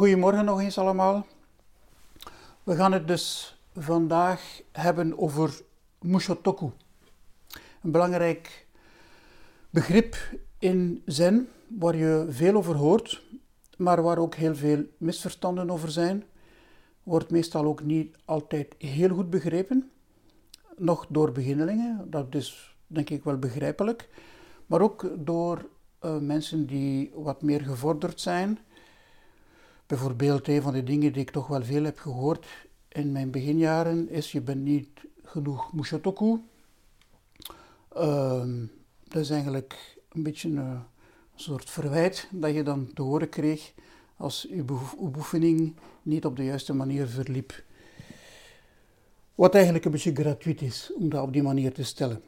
Goedemorgen nog eens allemaal. We gaan het dus vandaag hebben over Mushotoku. Een belangrijk begrip in Zen, waar je veel over hoort, maar waar ook heel veel misverstanden over zijn. Wordt meestal ook niet altijd heel goed begrepen, nog door beginnelingen, dat is denk ik wel begrijpelijk, maar ook door uh, mensen die wat meer gevorderd zijn Bijvoorbeeld, een van de dingen die ik toch wel veel heb gehoord in mijn beginjaren is: je bent niet genoeg mushotoku. Uh, dat is eigenlijk een beetje een, soort verwijt dat je dan te horen kreeg als je beoefening niet op de juiste manier verliep. Wat eigenlijk een beetje gratuit is om dat op die manier te stellen.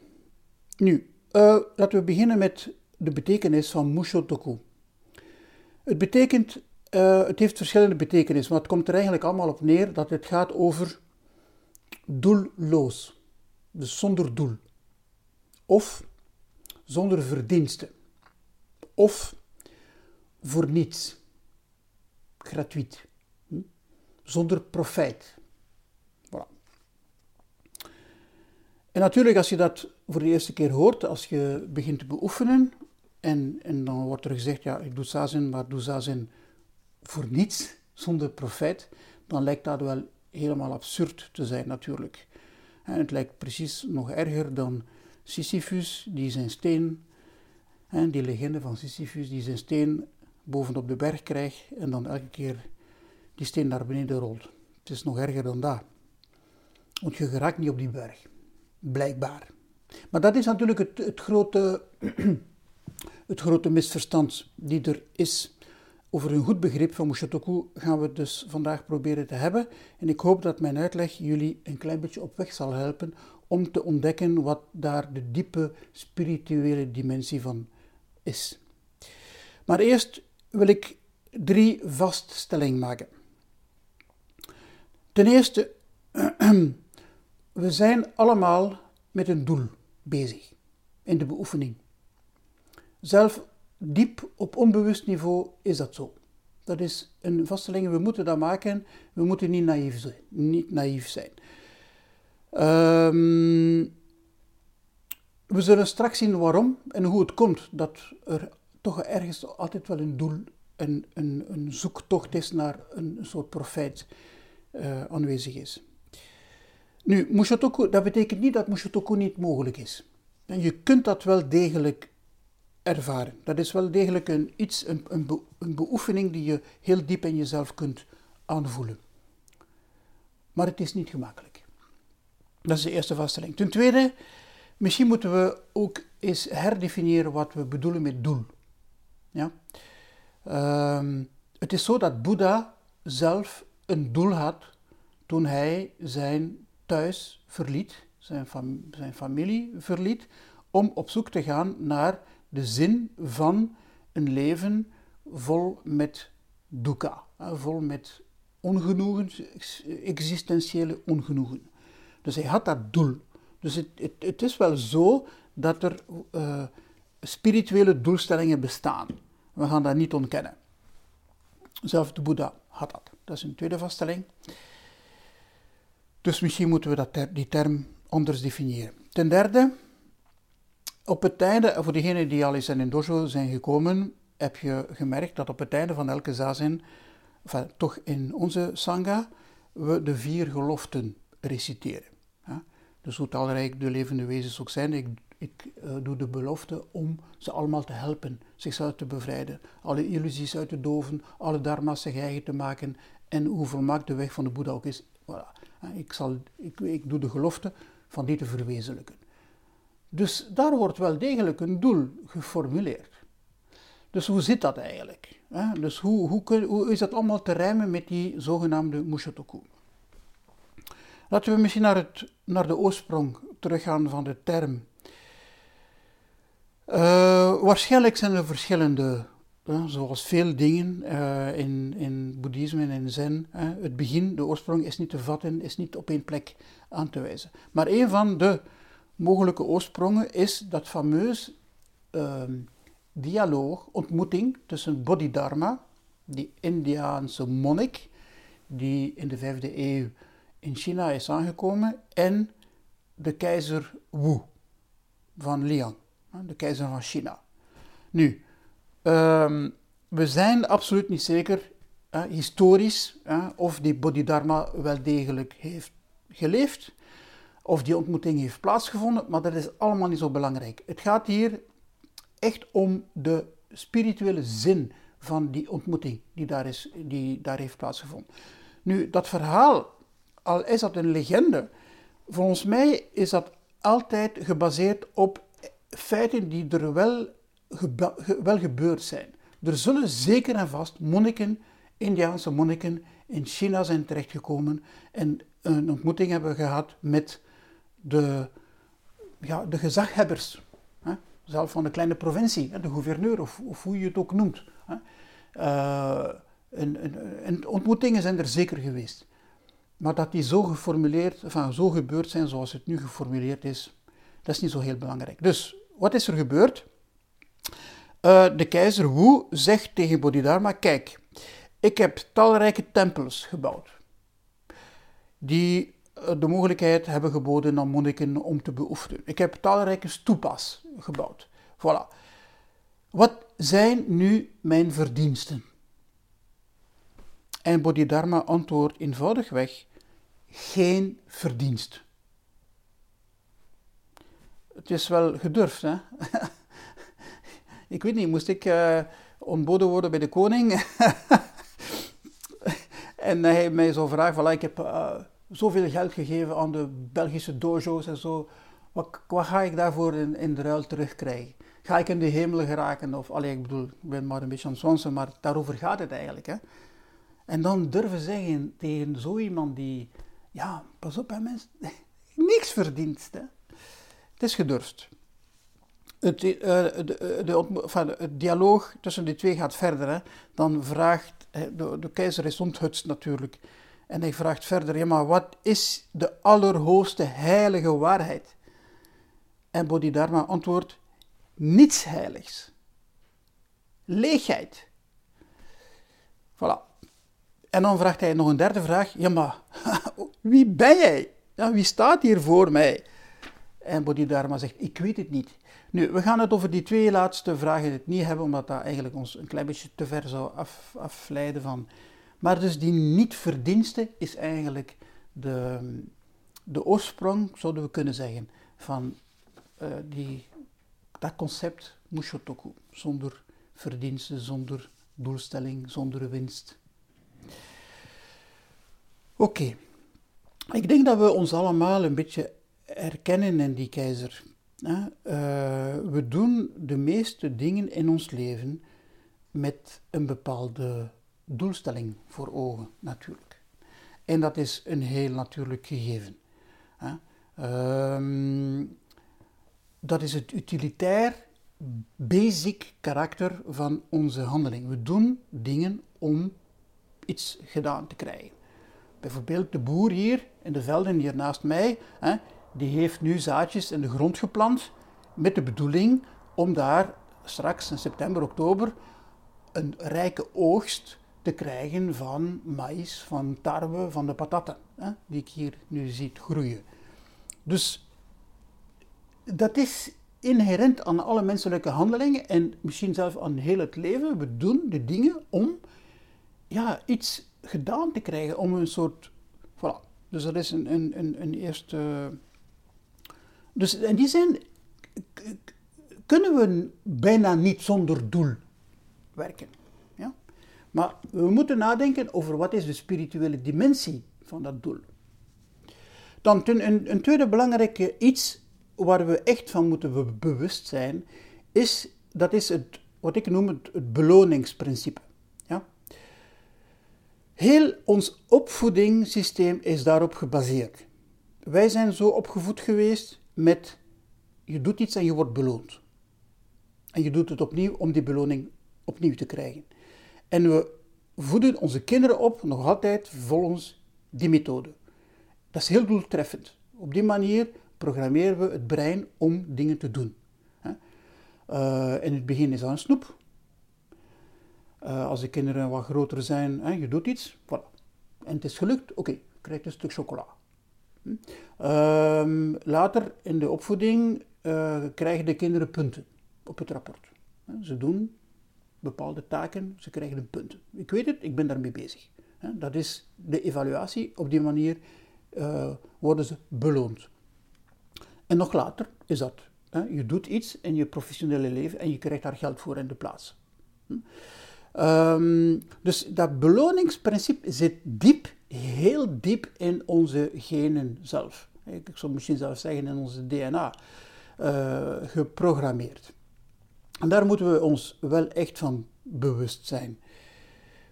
Nu, uh, laten we beginnen met de betekenis van mushotoku. Het betekent uh, het heeft verschillende betekenissen, maar het komt er eigenlijk allemaal op neer dat het gaat over doelloos. Dus zonder doel. Of zonder verdiensten. Of voor niets. Gratuit. Hm? Zonder profijt. Voilà. En natuurlijk, als je dat voor de eerste keer hoort, als je begint te beoefenen, en, en dan wordt er gezegd, ja, ik doe zazen, maar doe zazen voor niets, zonder profijt, dan lijkt dat wel helemaal absurd te zijn natuurlijk. En het lijkt precies nog erger dan Sisyphus, die zijn steen, en die legende van Sisyphus, die zijn steen bovenop de berg krijgt en dan elke keer die steen naar beneden rolt. Het is nog erger dan dat. Want je geraakt niet op die berg. Blijkbaar. Maar dat is natuurlijk het, het, grote, het grote misverstand die er is. Over een goed begrip van Mushotoku gaan we het dus vandaag proberen te hebben. En ik hoop dat mijn uitleg jullie een klein beetje op weg zal helpen om te ontdekken wat daar de diepe spirituele dimensie van is. Maar eerst wil ik drie vaststellingen maken. Ten eerste, we zijn allemaal met een doel bezig in de beoefening. Zelf diep op onbewust niveau is dat zo. Dat is een vaststelling, we moeten dat maken, we moeten niet naïef zijn. Niet naïef zijn. Um, we zullen straks zien waarom en hoe het komt dat er toch ergens altijd wel een doel, een, een, een zoektocht is naar een, soort profijt uh, aanwezig is. Nu, Mushotoku, dat betekent niet dat Mushotoku niet mogelijk is. En je kunt dat wel degelijk ervaren. Dat is wel degelijk een, iets, een, een, een beoefening die je heel diep in jezelf kunt aanvoelen. Maar het is niet gemakkelijk. Dat is de eerste vaststelling. Ten tweede, misschien moeten we ook eens herdefiniëren wat we bedoelen met doel. Ja? Um, het is zo dat Boeddha zelf een doel had toen hij zijn thuis verliet, zijn, zijn familie verliet, om op zoek te gaan naar de zin van een leven vol met dukkha, vol met ongenoegen, existentiële ongenoegen. Dus hij had dat doel. Dus het, het, is wel zo dat er uh, spirituele doelstellingen bestaan. We gaan dat niet ontkennen. Zelfs de Boeddha had dat. Dat is een tweede vaststelling. Dus misschien moeten we dat die term anders definiëren. Ten derde, op het einde, voor degenen die al eens in dojo zijn gekomen, heb je gemerkt dat op het einde van elke zazen, toch in onze sangha, we de vier geloften reciteren. Dus hoe talrijk de levende wezens ook zijn, ik, ik uh, doe de belofte om ze allemaal te helpen, zichzelf te bevrijden, alle illusies uit te doven, alle dharma's zich eigen te maken en hoe volmaakt de weg van de Boeddha ook is. Voilà. Ik, zal, ik, ik doe de gelofte van die te verwezenlijken. Dus daar wordt wel degelijk een doel geformuleerd. Dus hoe zit dat eigenlijk? Dus hoe, hoe, hoe is dat allemaal te rijmen met die zogenaamde Mushotoku? Laten we misschien naar, het, naar de oorsprong teruggaan van de term. Uh, waarschijnlijk zijn er verschillende, zoals veel dingen uh, in, in boeddhisme en in zen. het begin, de oorsprong is niet te vatten, is niet op één plek aan te wijzen. Maar een van de mogelijke oorsprongen is dat fameus uh, dialoog, ontmoeting tussen Bodhidharma, die Indiaanse monnik, die in de vijfde eeuw in China is aangekomen, en de keizer Wu van Liang, de keizer van China. Nu, ehm, we zijn absoluut niet zeker, historisch, of die Bodhidharma wel degelijk heeft geleefd, of die ontmoeting heeft plaatsgevonden, maar dat is allemaal niet zo belangrijk. Het gaat hier echt om de spirituele zin van die ontmoeting die daar, is, die daar heeft plaatsgevonden. Nu, dat verhaal, al is dat een legende, volgens mij is dat altijd gebaseerd op feiten die er wel, wel gebeurd zijn. Er zullen zeker en vast monniken, Indiaanse monniken, in China zijn terechtgekomen en een ontmoeting hebben gehad met de, ja, de gezaghebbers. Hè? Zelf van de kleine provincie, de gouverneur of, of hoe je het ook noemt. Hè? Uh, en, en, ontmoetingen zijn er zeker geweest. Maar dat die zo geformuleerd, enfin, zo gebeurd zijn zoals het nu geformuleerd is, dat is niet zo heel belangrijk. Dus, wat is er gebeurd? Uh, de keizer Wu zegt tegen Bodhidharma, kijk, ik heb talrijke tempels gebouwd, die eh, de mogelijkheid hebben geboden aan monniken om te beoefenen. Ik heb talrijke stupas gebouwd. Voilà. Wat zijn nu mijn verdiensten? En Bodhidharma antwoordt eenvoudigweg: geen verdienst. Het is wel gedurfd, hè? ik weet niet, moest ik uh, ontboden worden bij de koning? en hij mij zo vragen: voilà, ik heb. Uh, zoveel geld gegeven aan de Belgische dojo's en zo. Wat, ga ik daarvoor in, de ruil terugkrijgen? Ga ik in de hemel geraken? Of, allee, ik bedoel, ik ben maar een beetje aan het zwansen, maar daarover gaat het eigenlijk. Hè? En dan durven zeggen tegen zo iemand die, ja, pas op hè mensen, niks verdient. Hè? Het is gedurfd. Het, uh, de, de, enfin, het dialoog tussen die twee gaat verder. Hè? Dan vraagt, de, de keizer is onthutst natuurlijk. En hij vraagt verder, ja maar wat is de allerhoogste heilige waarheid? En Bodhidharma antwoordt, niets heiligs. Leegheid. Voilà. En dan vraagt hij nog een derde vraag, ja maar wie ben jij? Ja, wie staat hier voor mij? En Bodhidharma zegt, ik weet het niet. Nu, we gaan het over die twee laatste vragen het niet hebben, omdat dat eigenlijk ons een klein beetje te ver zou af, afleiden van maar dus die niet-verdienste is eigenlijk de, de oorsprong, zouden we kunnen zeggen, van uh, die, dat concept Mushotoku. Zonder verdienste, zonder doelstelling, zonder winst. Oké, ik denk dat we ons allemaal een beetje herkennen in die keizer. Uh, we doen de meeste dingen in ons leven met een bepaalde doelstelling voor ogen, natuurlijk. En dat is een heel natuurlijk gegeven. Ehm, dat is het utilitair, basic karakter van onze handeling. We doen dingen om iets gedaan te krijgen. Bijvoorbeeld de boer hier in de velden hier naast mij, hè, die heeft nu zaadjes in de grond geplant met de bedoeling om daar straks in september, oktober een rijke oogst te krijgen van maïs, van tarwe, van de patatten, hè, die ik hier nu zie groeien. Dus dat is inherent aan alle menselijke handelingen en misschien zelfs aan heel het leven. We doen de dingen om ja, iets gedaan te krijgen, om een soort. Voilà. Dus dat is een, een, een, een eerste. Dus in die zin kunnen we bijna niet zonder doel werken. Maar we moeten nadenken over wat is de spirituele dimensie van dat doel. Dan een, een tweede belangrijke iets waar we echt van moeten bewust zijn, is, dat is het, wat ik noem het, het beloningsprincipe. Ja? Heel ons opvoedingssysteem is daarop gebaseerd. Wij zijn zo opgevoed geweest met je doet iets en je wordt beloond. En je doet het opnieuw om die beloning opnieuw te krijgen. En we voeden onze kinderen op, nog altijd volgens die methode. Dat is heel doeltreffend. Op die manier programmeren we het brein om dingen te doen. Uh, in het begin is dat een snoep. Uh, als de kinderen wat groter zijn, hè, je doet iets, voilà. En het is gelukt, oké, okay, je krijgt een stuk chocola. Hm? Uh, later in de opvoeding uh, krijgen de kinderen punten op het rapport. Ze doen bepaalde taken, ze krijgen een punt. Ik weet het, ik ben daarmee bezig. Dat is de evaluatie. Op die manier uh, worden ze beloond. En nog later is dat. Je doet iets in je professionele leven en je krijgt daar geld voor in de plaats. Um, dus dat beloningsprincipe zit diep, heel diep in onze genen zelf. Ik zou misschien zelfs zeggen in onze DNA uh, geprogrammeerd. En daar moeten we ons wel echt van bewust zijn.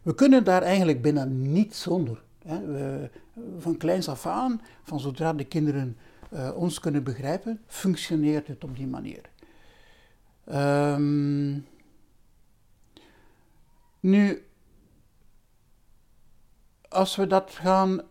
We kunnen daar eigenlijk bijna niet zonder. Hè. We, van kleins af aan, van zodra de kinderen uh, ons kunnen begrijpen, functioneert het op die manier. Um, nu, als we dat gaan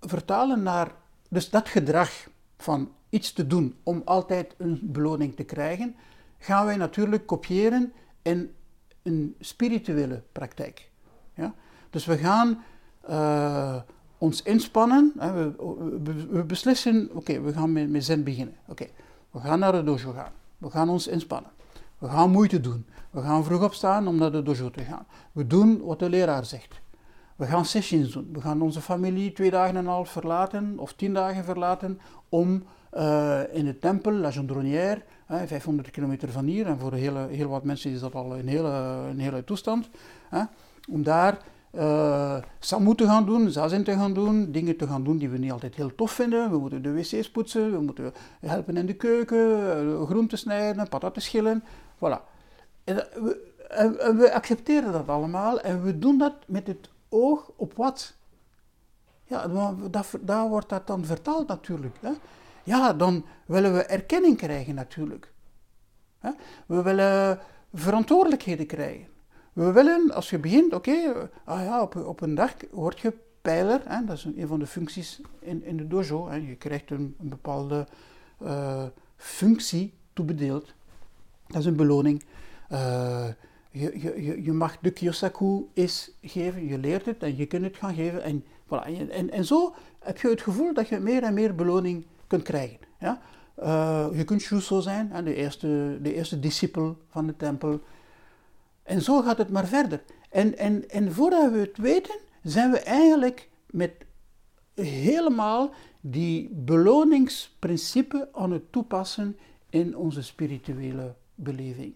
vertalen naar, dus dat gedrag van iets te doen om altijd een beloning te krijgen, gaan wij natuurlijk kopiëren in een spirituele praktijk. Ja? Dus we gaan uh, ons inspannen, hè, we, we, we, beslissen, oké, we gaan met, met zen beginnen. Oké, we gaan naar de dojo gaan, we gaan ons inspannen, we gaan moeite doen, we gaan vroeg opstaan om naar de dojo te gaan. We doen wat de leraar zegt. We gaan sessions doen. We gaan onze familie twee dagen en een half verlaten of tien dagen verlaten om uh, in de tempel, La Gendronnière, 500 kilometer van hier, en voor hele, heel wat mensen is dat al een hele, een hele toestand, om daar uh, samu te gaan doen, zazen te gaan doen, dingen te gaan doen die we niet altijd heel tof vinden. We moeten de wc's poetsen, we moeten helpen in de keuken, uh, groenten snijden, pataten schillen, voilà. En we, we accepteren dat allemaal en we doen dat met het oog op wat? Ja, daar wordt dat dan vertaald natuurlijk. Hè? Ja, dan willen we erkenning krijgen natuurlijk. We willen verantwoordelijkheden krijgen. We willen, als je begint, oké, ah ja, op, een dag word je pijler. Hè? Dat is een, van de functies in, in de dojo. Hè? Je krijgt een, bepaalde uh, functie toebedeeld. Dat is een beloning. Uh, je, je, je mag de Kyosaku is geven, je leert het en je kunt het gaan geven. En, voilà. en, en zo heb je het gevoel dat je meer en meer beloning kunt krijgen. Ja? Uh, je kunt Shuso zijn, de eerste, de eerste discipel van de tempel. En zo gaat het maar verder. En, en, en voordat we het weten, zijn we eigenlijk met helemaal die beloningsprincipe aan het toepassen in onze spirituele beleving.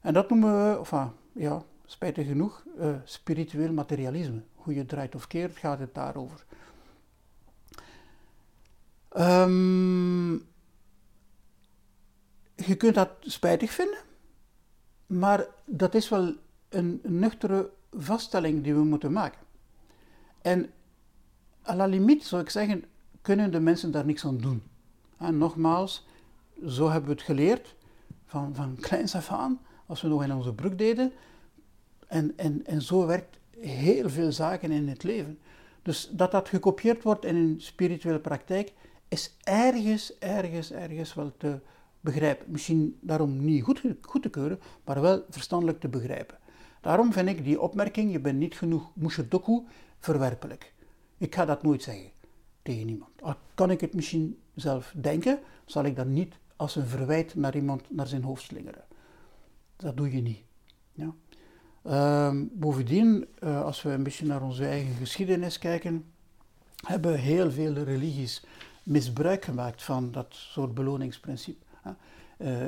En dat noemen we, enfin, ja, spijtig genoeg, uh, spiritueel materialisme. Hoe je draait of keert, gaat het daarover. Um, je kunt dat spijtig vinden, maar dat is wel een, nuchtere vaststelling die we moeten maken. En à la limite zou ik zeggen, kunnen de mensen daar niks aan doen. En nogmaals, zo hebben we het geleerd, van, van kleins af aan als we nog in onze broek deden. En, en, en zo werkt heel veel zaken in het leven. Dus dat dat gekopieerd wordt in een spirituele praktijk, is ergens, ergens, ergens wel te begrijpen. Misschien daarom niet goed, goed te keuren, maar wel verstandelijk te begrijpen. Daarom vind ik die opmerking, je bent niet genoeg mushodoku, verwerpelijk. Ik ga dat nooit zeggen tegen iemand. Al kan ik het misschien zelf denken, zal ik dat niet als een verwijt naar iemand naar zijn hoofd slingeren. Dat doe je niet. Ja. Um, bovendien, uh, als we een beetje naar onze eigen geschiedenis kijken, hebben heel veel religies misbruik gemaakt van dat soort beloningsprincipe. Uh,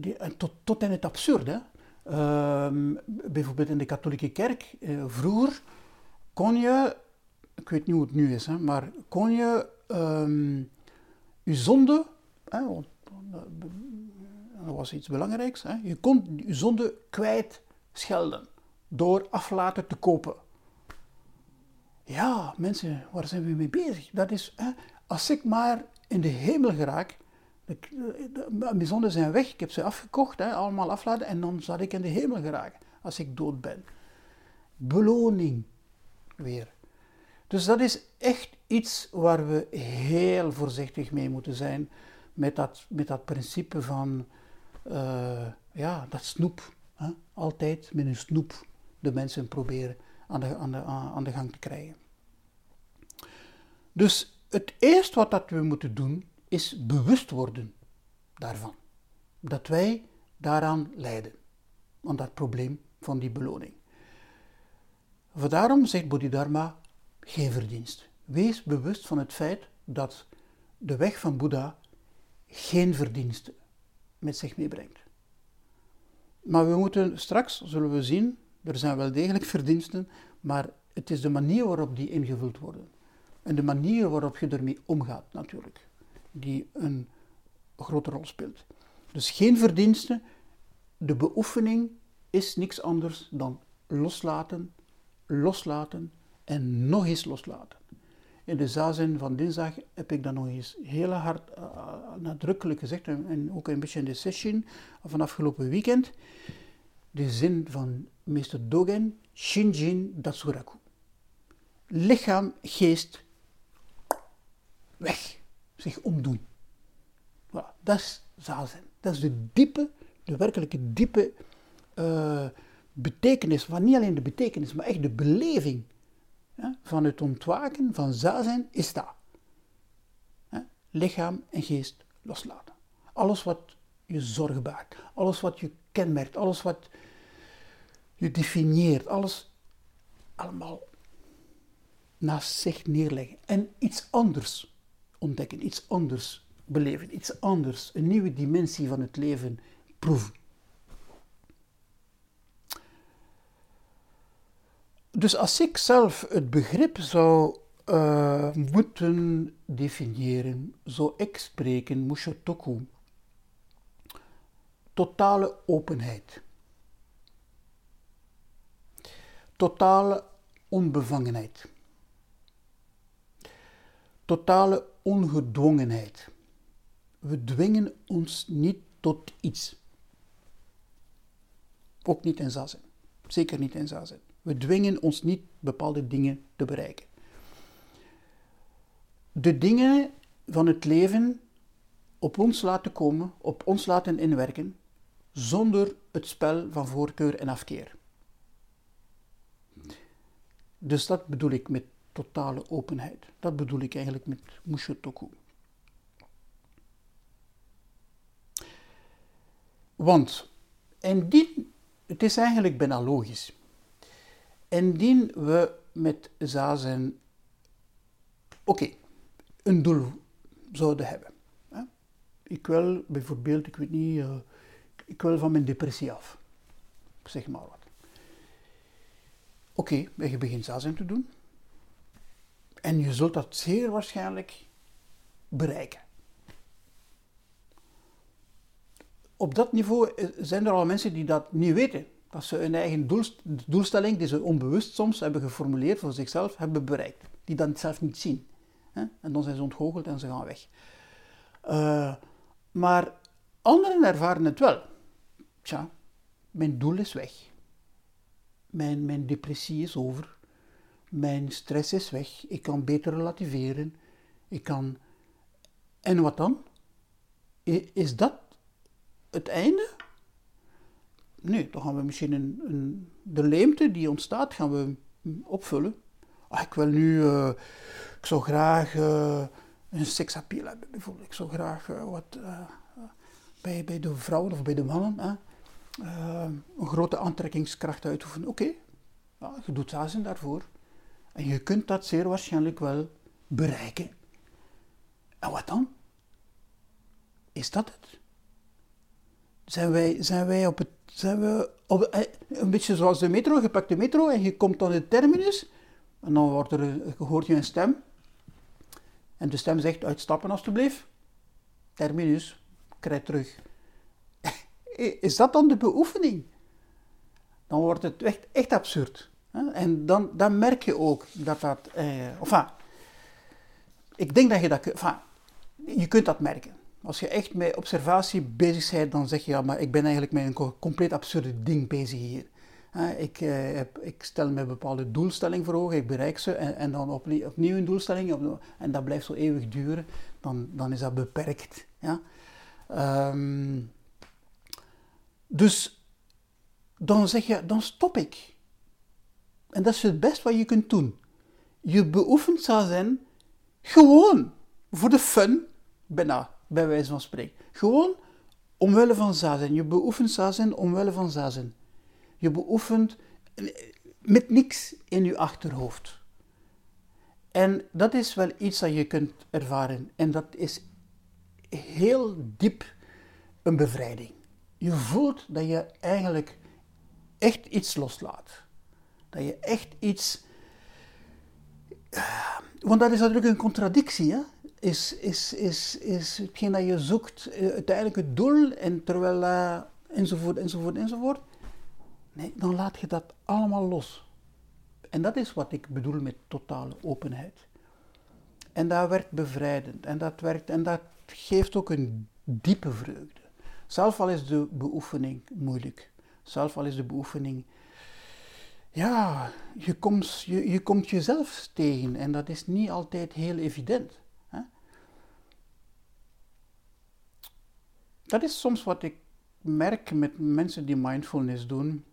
die, tot, tot in het absurde. Uh, bijvoorbeeld in de katholieke kerk, uh, vroeger kon je, ik weet niet hoe het nu is, hè, maar kon je um, je zonde, dat was iets belangrijks. Hè? Je kon je zonde kwijt schelden door aflaten te kopen. Ja, mensen, waar zijn we mee bezig? Dat is, hè, als ik maar in de hemel geraak, mijn zijn weg, ik heb ze afgekocht, hè, allemaal afladen, en dan zal ik in de hemel geraken als ik dood ben. Beloning weer. Dus dat is echt iets waar we heel voorzichtig mee moeten zijn met dat, met dat principe van uh, ja, dat snoep. Hè? Altijd met een snoep de mensen proberen aan de, aan, de, aan de gang te krijgen. Dus het eerste wat dat we moeten doen is bewust worden daarvan. Dat wij daaraan lijden, aan dat probleem van die beloning. Daarom zegt Bodhidharma, geen verdienst. Wees bewust van het feit dat de weg van Boeddha geen verdiensten met zich meebrengt. Maar we moeten straks, zullen we zien, er zijn wel degelijk verdiensten, maar het is de manier waarop die ingevuld worden. En de manier waarop je ermee omgaat, natuurlijk, die een grote rol speelt. Dus geen verdiensten. De beoefening is niks anders dan loslaten, loslaten en nog eens loslaten. In de zazen van dinsdag heb ik dat nog eens heel hard uh, nadrukkelijk gezegd, en, ook een beetje in de session van afgelopen weekend, de zin van meester Dogen, Shinjin Datsuraku. Lichaam, geest, weg, zich omdoen. Voilà, dat is zazen. Dat is de diepe, de werkelijke diepe uh, betekenis, van niet alleen de betekenis, maar echt de beleving van het ontwaken van zazen is dat. Lichaam en geest loslaten. Alles wat je zorg baart, alles wat je kenmerkt, alles wat je definieert, alles allemaal naast zich neerleggen en iets anders ontdekken, iets anders beleven, iets anders, een nieuwe dimensie van het leven proeven. Dus als ik zelf het begrip zou uh, moeten definiëren, zou ik spreken Mushotoku, totale openheid, totale onbevangenheid, totale ongedwongenheid. We dwingen ons niet tot iets. Ook niet in zazen. Zeker niet in zazen. We dwingen ons niet bepaalde dingen te bereiken. De dingen van het leven op ons laten komen, op ons laten inwerken, zonder het spel van voorkeur en afkeer. Dus dat bedoel ik met totale openheid. Dat bedoel ik eigenlijk met Mushotoku. Want indien, het is eigenlijk bijna logisch. Indien we met zazen, oké, een doel zouden hebben. Ik wil bijvoorbeeld, ik weet niet, uh, ik wil van mijn depressie af. Zeg maar wat. Oké, okay, je begint zazen te doen. En je zult dat zeer waarschijnlijk bereiken. Op dat niveau eh, zijn er al mensen die dat niet weten dat ze hun eigen doelstelling, die ze onbewust soms hebben geformuleerd voor zichzelf, hebben bereikt. Die dat zelf niet zien. En dan zijn ze ontgoocheld en ze gaan weg. Uh, maar anderen ervaren het wel. Tja, mijn doel is weg. Mijn, mijn depressie is over. Mijn stress is weg. Ik kan beter relativeren. Ik kan... En wat dan? Is dat het einde? Nee, dan gaan we misschien een, een, de leemte die ontstaat, gaan we opvullen. Ah, ik wil nu, uh, ik zou graag uh, een seksappeal hebben bijvoorbeeld. Ik zou graag uh, wat bij, bij de vrouwen of bij de mannen een grote aantrekkingskracht uitoefenen. Oké, ja, je doet zazen daarvoor. En je kunt dat zeer waarschijnlijk wel bereiken. En wat dan? Is dat het? Zijn wij, zijn wij op het zijn we op, eh, een beetje zoals de metro. Je pakt de metro en je komt dan de terminus. En dan wordt er, hoort je een stem. En de stem zegt, uitstappen alstublieft. Terminus, krijg terug. Is dat dan de beoefening? Dan wordt het echt, echt absurd. En dan, dan merk je ook dat dat... Eh, enfin, ik denk dat je dat... Enfin, je kunt dat merken. Als je echt met observatie bezig bent, dan zeg je ja, maar ik ben eigenlijk met een compleet absurde ding bezig hier. Ik, eh, ik stel me bepaalde doelstelling voor ogen, ik bereik ze en, en dan opnieuw, een doelstelling en dat blijft zo eeuwig duren, dan, dan is dat beperkt. Ja? Um, dus dan zeg je, dan stop ik. En dat is het best wat je kunt doen. Je beoefent zazen gewoon voor de fun, bijna, bij wijze van spreken. Gewoon omwille van zazen. Je beoefent zazen omwille van zazen. Je beoefent met niks in je achterhoofd. En dat is wel iets dat je kunt ervaren. En dat is heel diep een bevrijding. Je voelt dat je eigenlijk echt iets loslaat. Dat je echt iets. Want dat is natuurlijk een contradictie, hè? Is, is, is, is hetgeen dat je zoekt eh, uiteindelijk het doel, en terwijl. Uh, enzovoort, enzovoort, enzovoort. Nee, dan laat je dat allemaal los. En dat is wat ik bedoel met totale openheid. En dat werkt bevrijdend en dat, werkt, en dat geeft ook een diepe vreugde. Zelf al is de beoefening moeilijk. Zelf al is de beoefening. Ja, je komt, je, je komt jezelf tegen en dat is niet altijd heel evident. Hè? Dat is soms wat ik merk met mensen die mindfulness doen.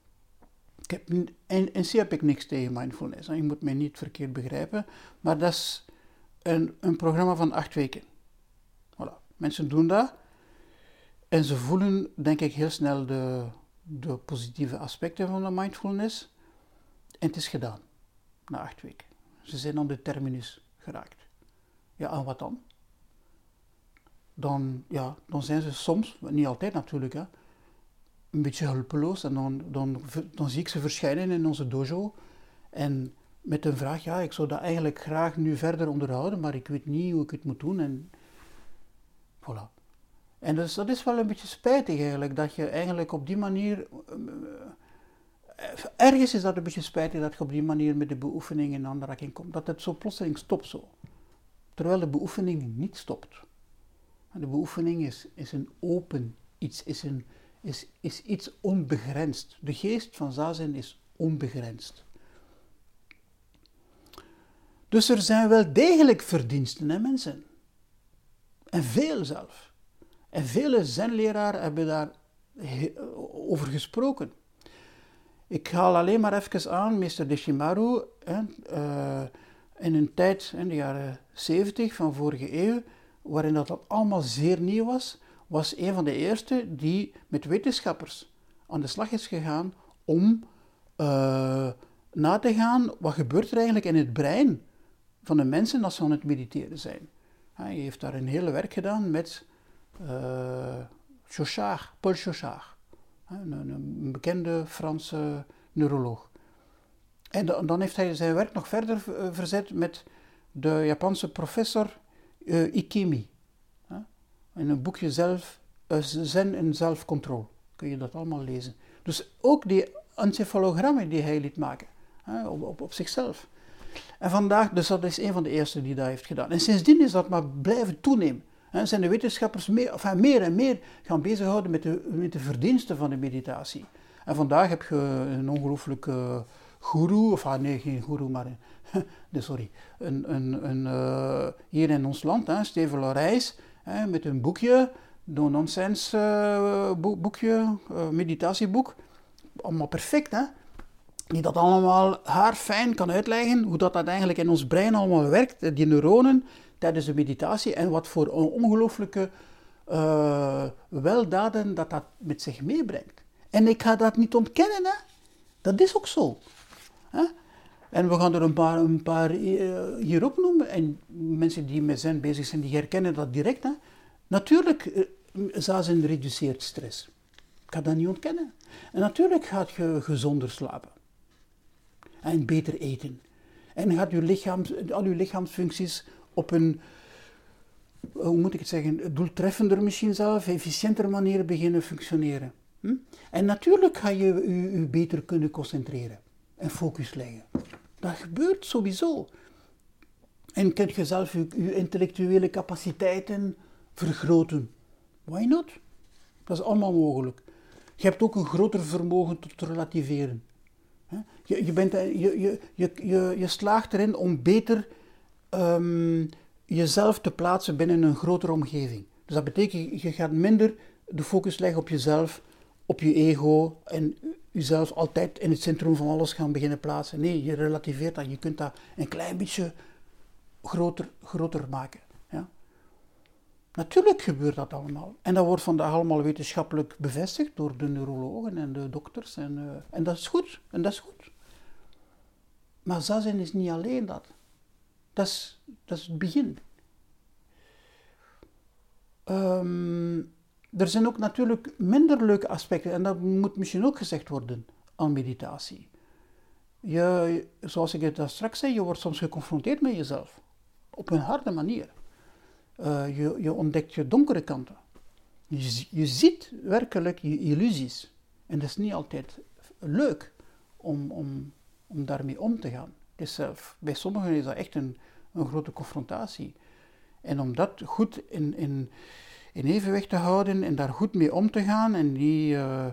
Ik heb, in, C heb ik niks tegen mindfulness. Je moet mij niet verkeerd begrijpen. Maar dat is een, een programma van acht weken. Voilà. Mensen doen dat. En ze voelen, denk ik, heel snel de, de positieve aspecten van de mindfulness. En het is gedaan. Na acht weken. Ze zijn aan de terminus geraakt. Ja, en wat dan? Dan, ja, dan zijn ze soms, niet altijd natuurlijk, hè, een beetje hulpeloos. En dan, dan, dan zie ik ze verschijnen in onze dojo. En met een vraag, ja, ik zou dat eigenlijk graag nu verder onderhouden, maar ik weet niet hoe ik het moet doen. En voilà. En dus dat is wel een beetje spijtig eigenlijk, dat je eigenlijk op die manier... Ergens is dat een beetje spijtig dat je op die manier met de beoefening in aanraking komt. Dat het zo plotseling stopt zo. Terwijl de beoefening niet stopt. De beoefening is, is een open iets, is, een, is, is iets onbegrensd. De geest van Zazen is onbegrensd. Dus er zijn wel degelijk verdiensten, hè mensen. En veel zelf. En vele zenleraren hebben daar over gesproken. Ik haal alleen maar even aan, meester Deshimaru, hè, uh, in een tijd, in de jaren 70 van vorige eeuw, waarin dat allemaal zeer nieuw was, was een van de eerste die met wetenschappers aan de slag is gegaan om uh, na te gaan wat gebeurt er eigenlijk in het brein van de mensen als ze aan het mediteren zijn. Hij heeft daar een hele werk gedaan met uh, Paul Chauchard, een, een, bekende Franse neuroloog. En dan heeft hij zijn werk nog verder eh, verzet met de Japanse professor uh, Ikemi. In een boekje zelf, uh, Zen en zelfcontrole. Kun je dat allemaal lezen. Dus ook die encefalogrammen die hij liet maken, op, op, op zichzelf. En vandaag, dus dat is een van de eerste die dat heeft gedaan. En sindsdien is dat maar blijven toenemen. Zijn de wetenschappers meer, meer en meer gaan bezighouden met de, met de verdiensten van de meditatie. En vandaag heb je een ongelooflijke guru, of ah, nee, geen guru, maar nee, sorry, een, een, een, uh, hier in ons land, hè, Steven Lorijs, met een boekje, no nonsense uh, boekje, uh, meditatieboek. Allemaal perfect, hè? die dat allemaal haarfijn kan uitleggen, hoe dat, dat eigenlijk in ons brein allemaal werkt, die neuronen, tijdens de meditatie en wat voor ongelooflijke uh, weldaden dat dat met zich meebrengt. En ik ga dat niet ontkennen, hè. dat is ook zo. Hè? En we gaan er een paar, een paar uh, hier opnoemen. En mensen die met zijn bezig zijn, die herkennen dat direct. Hè. Natuurlijk, uh, zazen reduceert stress. Ik ga dat niet ontkennen. En natuurlijk gaat je gezonder slapen en beter eten. En gaat uw lichaam, al uw lichaamsfuncties op een, hoe moet ik het zeggen, doeltreffender misschien zelf, efficiënter manier beginnen functioneren. Hm? En natuurlijk ga je u, beter kunnen concentreren en focus leggen. Dat gebeurt sowieso. En kunt je zelf uw, uw intellectuele capaciteiten vergroten. Why not? Dat is allemaal mogelijk. Je hebt ook een groter vermogen tot relativeren. Je, je, bent, je, je, je, je, je slaagt erin om beter um, jezelf te plaatsen binnen een grotere omgeving. Dus dat betekent, je gaat minder de focus leggen op jezelf, op je ego en jezelf altijd in het centrum van alles gaan beginnen plaatsen. Nee, je relativeert dat. Je kunt dat een klein beetje groter, groter maken. Ja? Natuurlijk gebeurt dat allemaal. En dat wordt vandaag allemaal wetenschappelijk bevestigd door de neurologen en de dokters. En, uh, en dat is goed. En dat is goed. Maar zazen is niet alleen dat. Dat is, dat het begin. Um, er zijn ook natuurlijk minder leuke aspecten, en dat moet misschien ook gezegd worden aan meditatie. Je, zoals ik het straks zei, je wordt soms geconfronteerd met jezelf. Op een harde manier. Uh, je, je, ontdekt je donkere kanten. Je, je ziet werkelijk je illusies. En dat is niet altijd leuk om, om, om daarmee om te gaan. Dus uh, bij sommigen is dat echt een, een grote confrontatie. En om dat goed in, in, in evenwicht te houden en daar goed mee om te gaan en niet uh,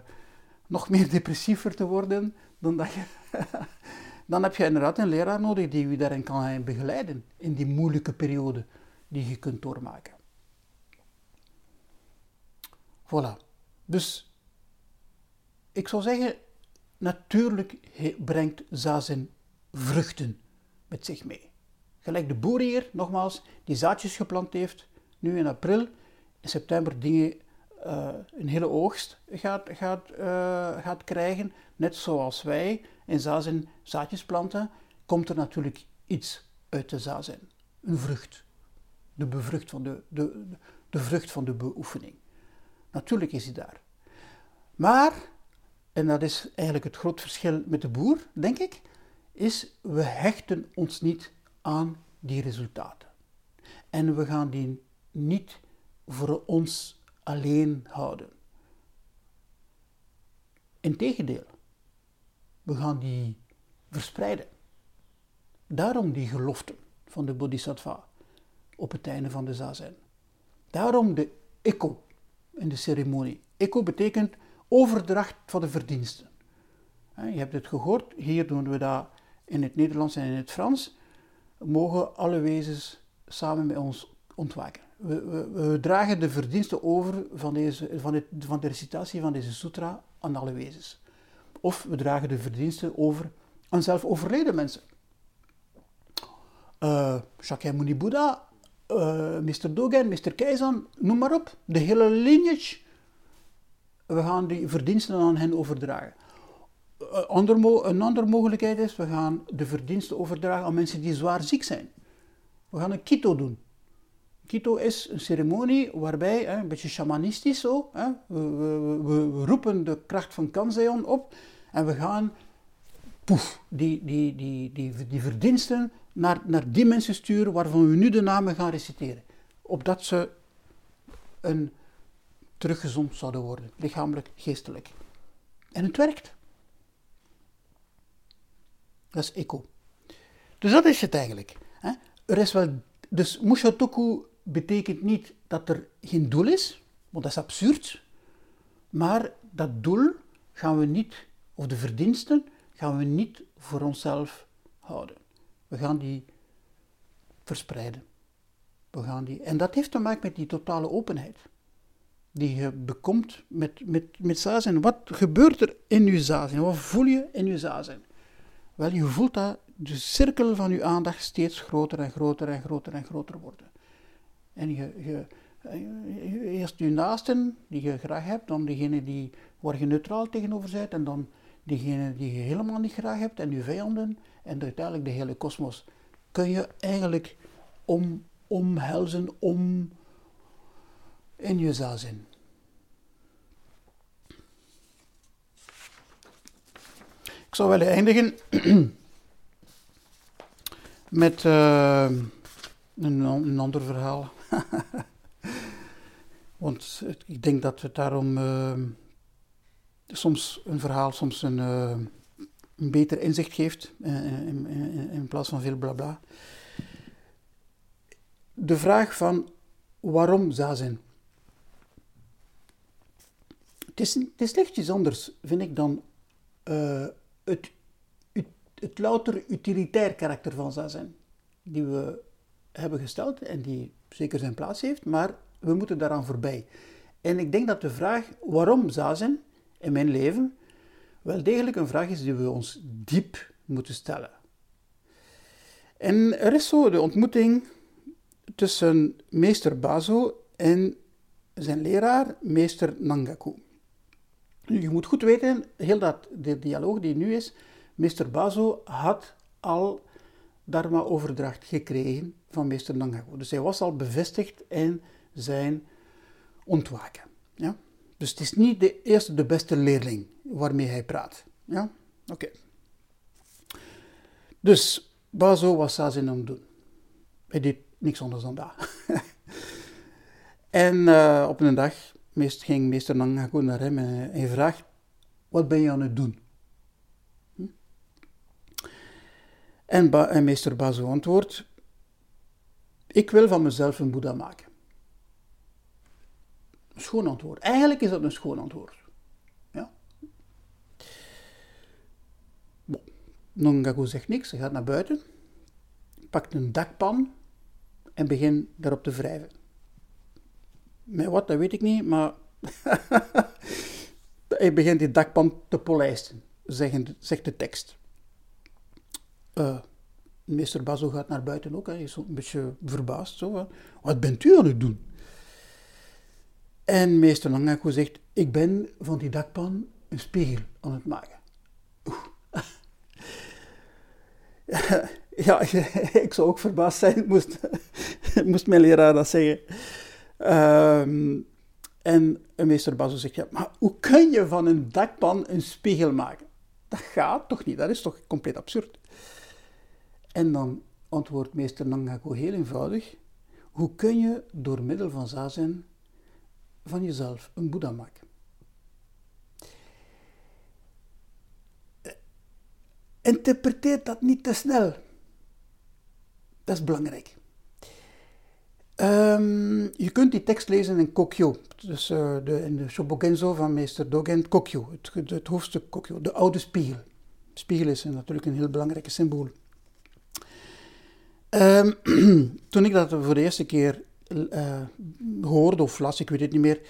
nog meer depressiever te worden dan dat je. dan heb je inderdaad een leraar nodig die je daarin kan begeleiden in die moeilijke periode die je kunt doormaken. Voilà. Dus ik zou zeggen, natuurlijk brengt zazen vruchten met zich mee. Gelijk de boer hier, nogmaals, die zaadjes geplant heeft, nu in april, in september dingen, uh, een hele oogst gaat, gaat, uh, gaat krijgen, net zoals wij in zazen zaadjes planten, komt er natuurlijk iets uit de zazen. Een vrucht. De, bevrucht van de, de, de vrucht van de beoefening. Natuurlijk is hij daar. Maar, en dat is eigenlijk het groot verschil met de boer, denk ik, is we hechten ons niet aan die resultaten. En we gaan die niet voor ons alleen houden. Integendeel, we gaan die verspreiden. Daarom die geloften van de Bodhisattva op het einde van de zazen. Daarom de echo in de ceremonie. Echo betekent overdracht van de verdiensten. Je hebt het gehoord, hier doen we dat in het Nederlands en in het Frans. Mogen alle wezens samen met ons ontwaken we, we, dragen de verdiensten over van, deze, van, het, van de recitatie van deze sutra aan alle wezens. Of we dragen de verdiensten over aan zelf overleden mensen. Uh, Shakyamuni Buddha, uh, Mr. Dogen, Mr. Keizan, noem maar op. De hele lineage. We gaan die verdiensten aan hen overdragen. Ander, een andere mogelijkheid is, we gaan de verdiensten overdragen aan mensen die zwaar ziek zijn. We gaan een kito doen. Kito is een ceremonie waarbij, een beetje shamanistisch zo, we, we, roepen de kracht van Kanzeon op en we gaan poef, die, die, die, die, die verdiensten naar, naar die mensen sturen waarvan we nu de namen gaan reciteren. Opdat ze een teruggezond zouden worden, lichamelijk, geestelijk. En het werkt. Dat is eco. Dus dat is het eigenlijk. Hè. Er wel, dus Mushotoku betekent niet dat er geen doel is, want dat is absurd. Maar dat doel gaan we niet, of de verdiensten, gaan we niet voor onszelf houden. We gaan die verspreiden. We gaan die, en dat heeft te maken met die totale openheid die je bekomt met, met, met zazen. Wat gebeurt er in je zazen? Wat voel je in je zazen? Wel, je voelt dat de cirkel van je aandacht steeds groter en groter en groter en groter worden. En je, je, eerst je naasten, die je graag hebt, dan degene die, waar je neutraal tegenover bent, en dan diegene die je helemaal niet graag hebt, en je vijanden, en uiteindelijk de hele kosmos. Kun je eigenlijk om, omhelzen, om in je zazen. Ik zou willen eindigen met uh, een, ander verhaal. Want ik denk dat het daarom uh, soms een verhaal soms een, uh, een beter inzicht geeft in, in, in, plaats van veel blabla. De vraag van waarom zazen? Het is, het is lichtjes anders, vind ik, dan het, het, louter utilitair karakter van zazen, die we hebben gesteld en die zeker zijn plaats heeft, maar we moeten daaraan voorbij. En ik denk dat de vraag waarom zazen in mijn leven wel degelijk een vraag is die we ons diep moeten stellen. En er is zo de ontmoeting tussen meester Bazo en zijn leraar, meester Nangaku. Je moet goed weten, heel dat de dialoog die nu is, meester Bazo had al Dharma-overdracht gekregen van meester Nangaku. Dus hij was al bevestigd in zijn ontwaken. Ja? Dus het is niet de eerste, de beste leerling waarmee hij praat. Ja? Oké. Dus Bazo was Sazin aan het doen. Hij deed niks anders dan dat. en uh, op een dag ging meester Nangaku naar hem en hij vraagt, wat ben je aan het doen? Hm? En, meester Bazo antwoordt, ik wil van mezelf een boeddha maken. Een schoon antwoord. Eigenlijk is dat een schoon antwoord. Ja. Bon. Zegt niks, hij gaat naar buiten, pakt een dakpan en begint daarop te wrijven. Met wat, dat weet ik niet, maar hij begint die dakpan te polijsten, zegt de tekst. Uh, meester Bazo gaat naar buiten ook, hij is een beetje verbaasd. Zo, Wat bent u aan het doen? En meester Nangaku zegt, ik ben van die dakpan een spiegel aan het maken. ja, ik zou ook verbaasd zijn, moest, moest mijn leraar dat zeggen. Um, en meester Bazo zegt, ja, maar hoe kun je van een dakpan een spiegel maken? Dat gaat toch niet, dat is toch compleet absurd? En dan antwoordt meester Nangaku heel eenvoudig, hoe kun je door middel van zazen van jezelf een boeddha maken? Interpreteer dat niet te snel. Dat is belangrijk. Um, je kunt die tekst lezen in Kokyo, dus uh, de, in de Shobogenzo van meester Dogen Kokyo, het, het, hoofdstuk Kokyo, de oude spiegel. Spiegel is natuurlijk een heel belangrijk symbool. Um, toen ik dat voor de eerste keer uh, hoorde of las, ik weet het niet meer,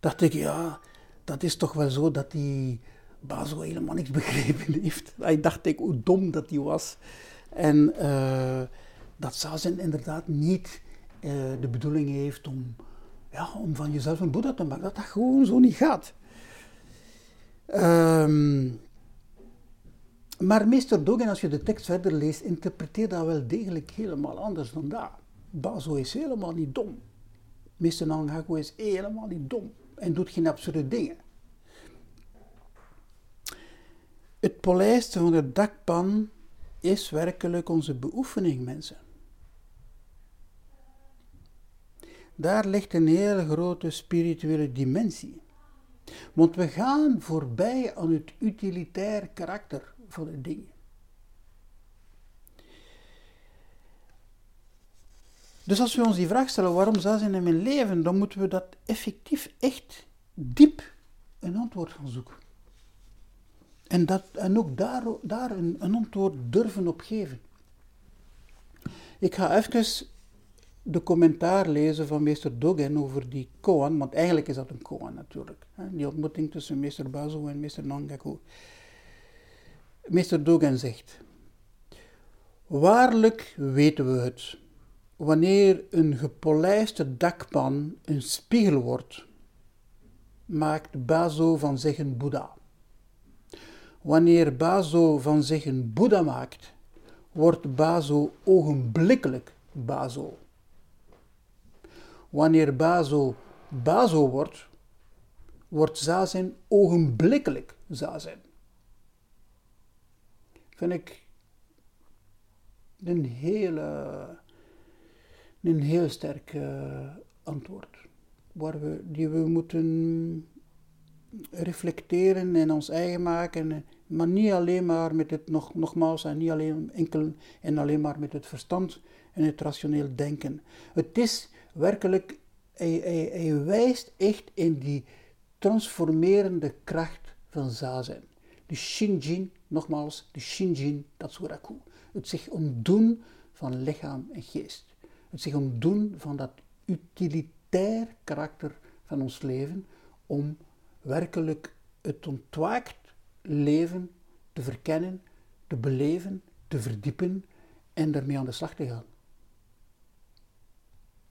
dacht ik, ja, dat is toch wel zo dat die Bazo helemaal niks begrepen heeft. Ik dacht ik hoe dom dat hij was. En uh, dat Zazen inderdaad niet uh, de bedoeling heeft om, ja, om van jezelf een boeddha te maken. Dat dat gewoon zo niet gaat. Um, maar meester Dogen, als je de tekst verder leest, interpreteert dat wel degelijk helemaal anders dan dat. Bazo is helemaal niet dom. Meester Nangaku is helemaal niet dom en doet geen absurde dingen. Het polijsten van de dakpan is werkelijk onze beoefening, mensen. Daar ligt een hele grote spirituele dimensie. Want we gaan voorbij aan het utilitair karakter van de dingen. Dus als we ons die vraag stellen, waarom zou ze in mijn leven, dan moeten we dat effectief echt diep een antwoord gaan zoeken. En, dat, en ook daar, daar een, een antwoord durven op geven. Ik ga even de commentaar lezen van meester Dogen over die koan, want eigenlijk is dat een koan natuurlijk. Die ontmoeting tussen meester Bazo en meester Nangaku. Meester Dogen zegt, waarlijk weten we het, wanneer een gepolijste dakpan een spiegel wordt, maakt Bazo van zich een Boeddha. Wanneer Bazo van zich een Boeddha maakt, wordt Bazo ogenblikkelijk Bazo. Wanneer Bazo Bazo wordt, wordt Zazen ogenblikkelijk Zazen. Vind ik een hele, een heel sterk uh, antwoord. Waar we, die we moeten reflecteren en ons eigen maken. Maar niet alleen maar met het, nog, nogmaals, en niet alleen enkel en alleen maar met het verstand en het rationeel denken. Het is werkelijk, hij, wijst echt in die transformerende kracht van zazen. De Shinjin, nogmaals, de Shinjin Tatsuraku. Het zich ontdoen van lichaam en geest. Het zich ontdoen van dat utilitair karakter van ons leven om werkelijk het ontwaakt leven te verkennen, te beleven, te verdiepen en daarmee aan de slag te gaan.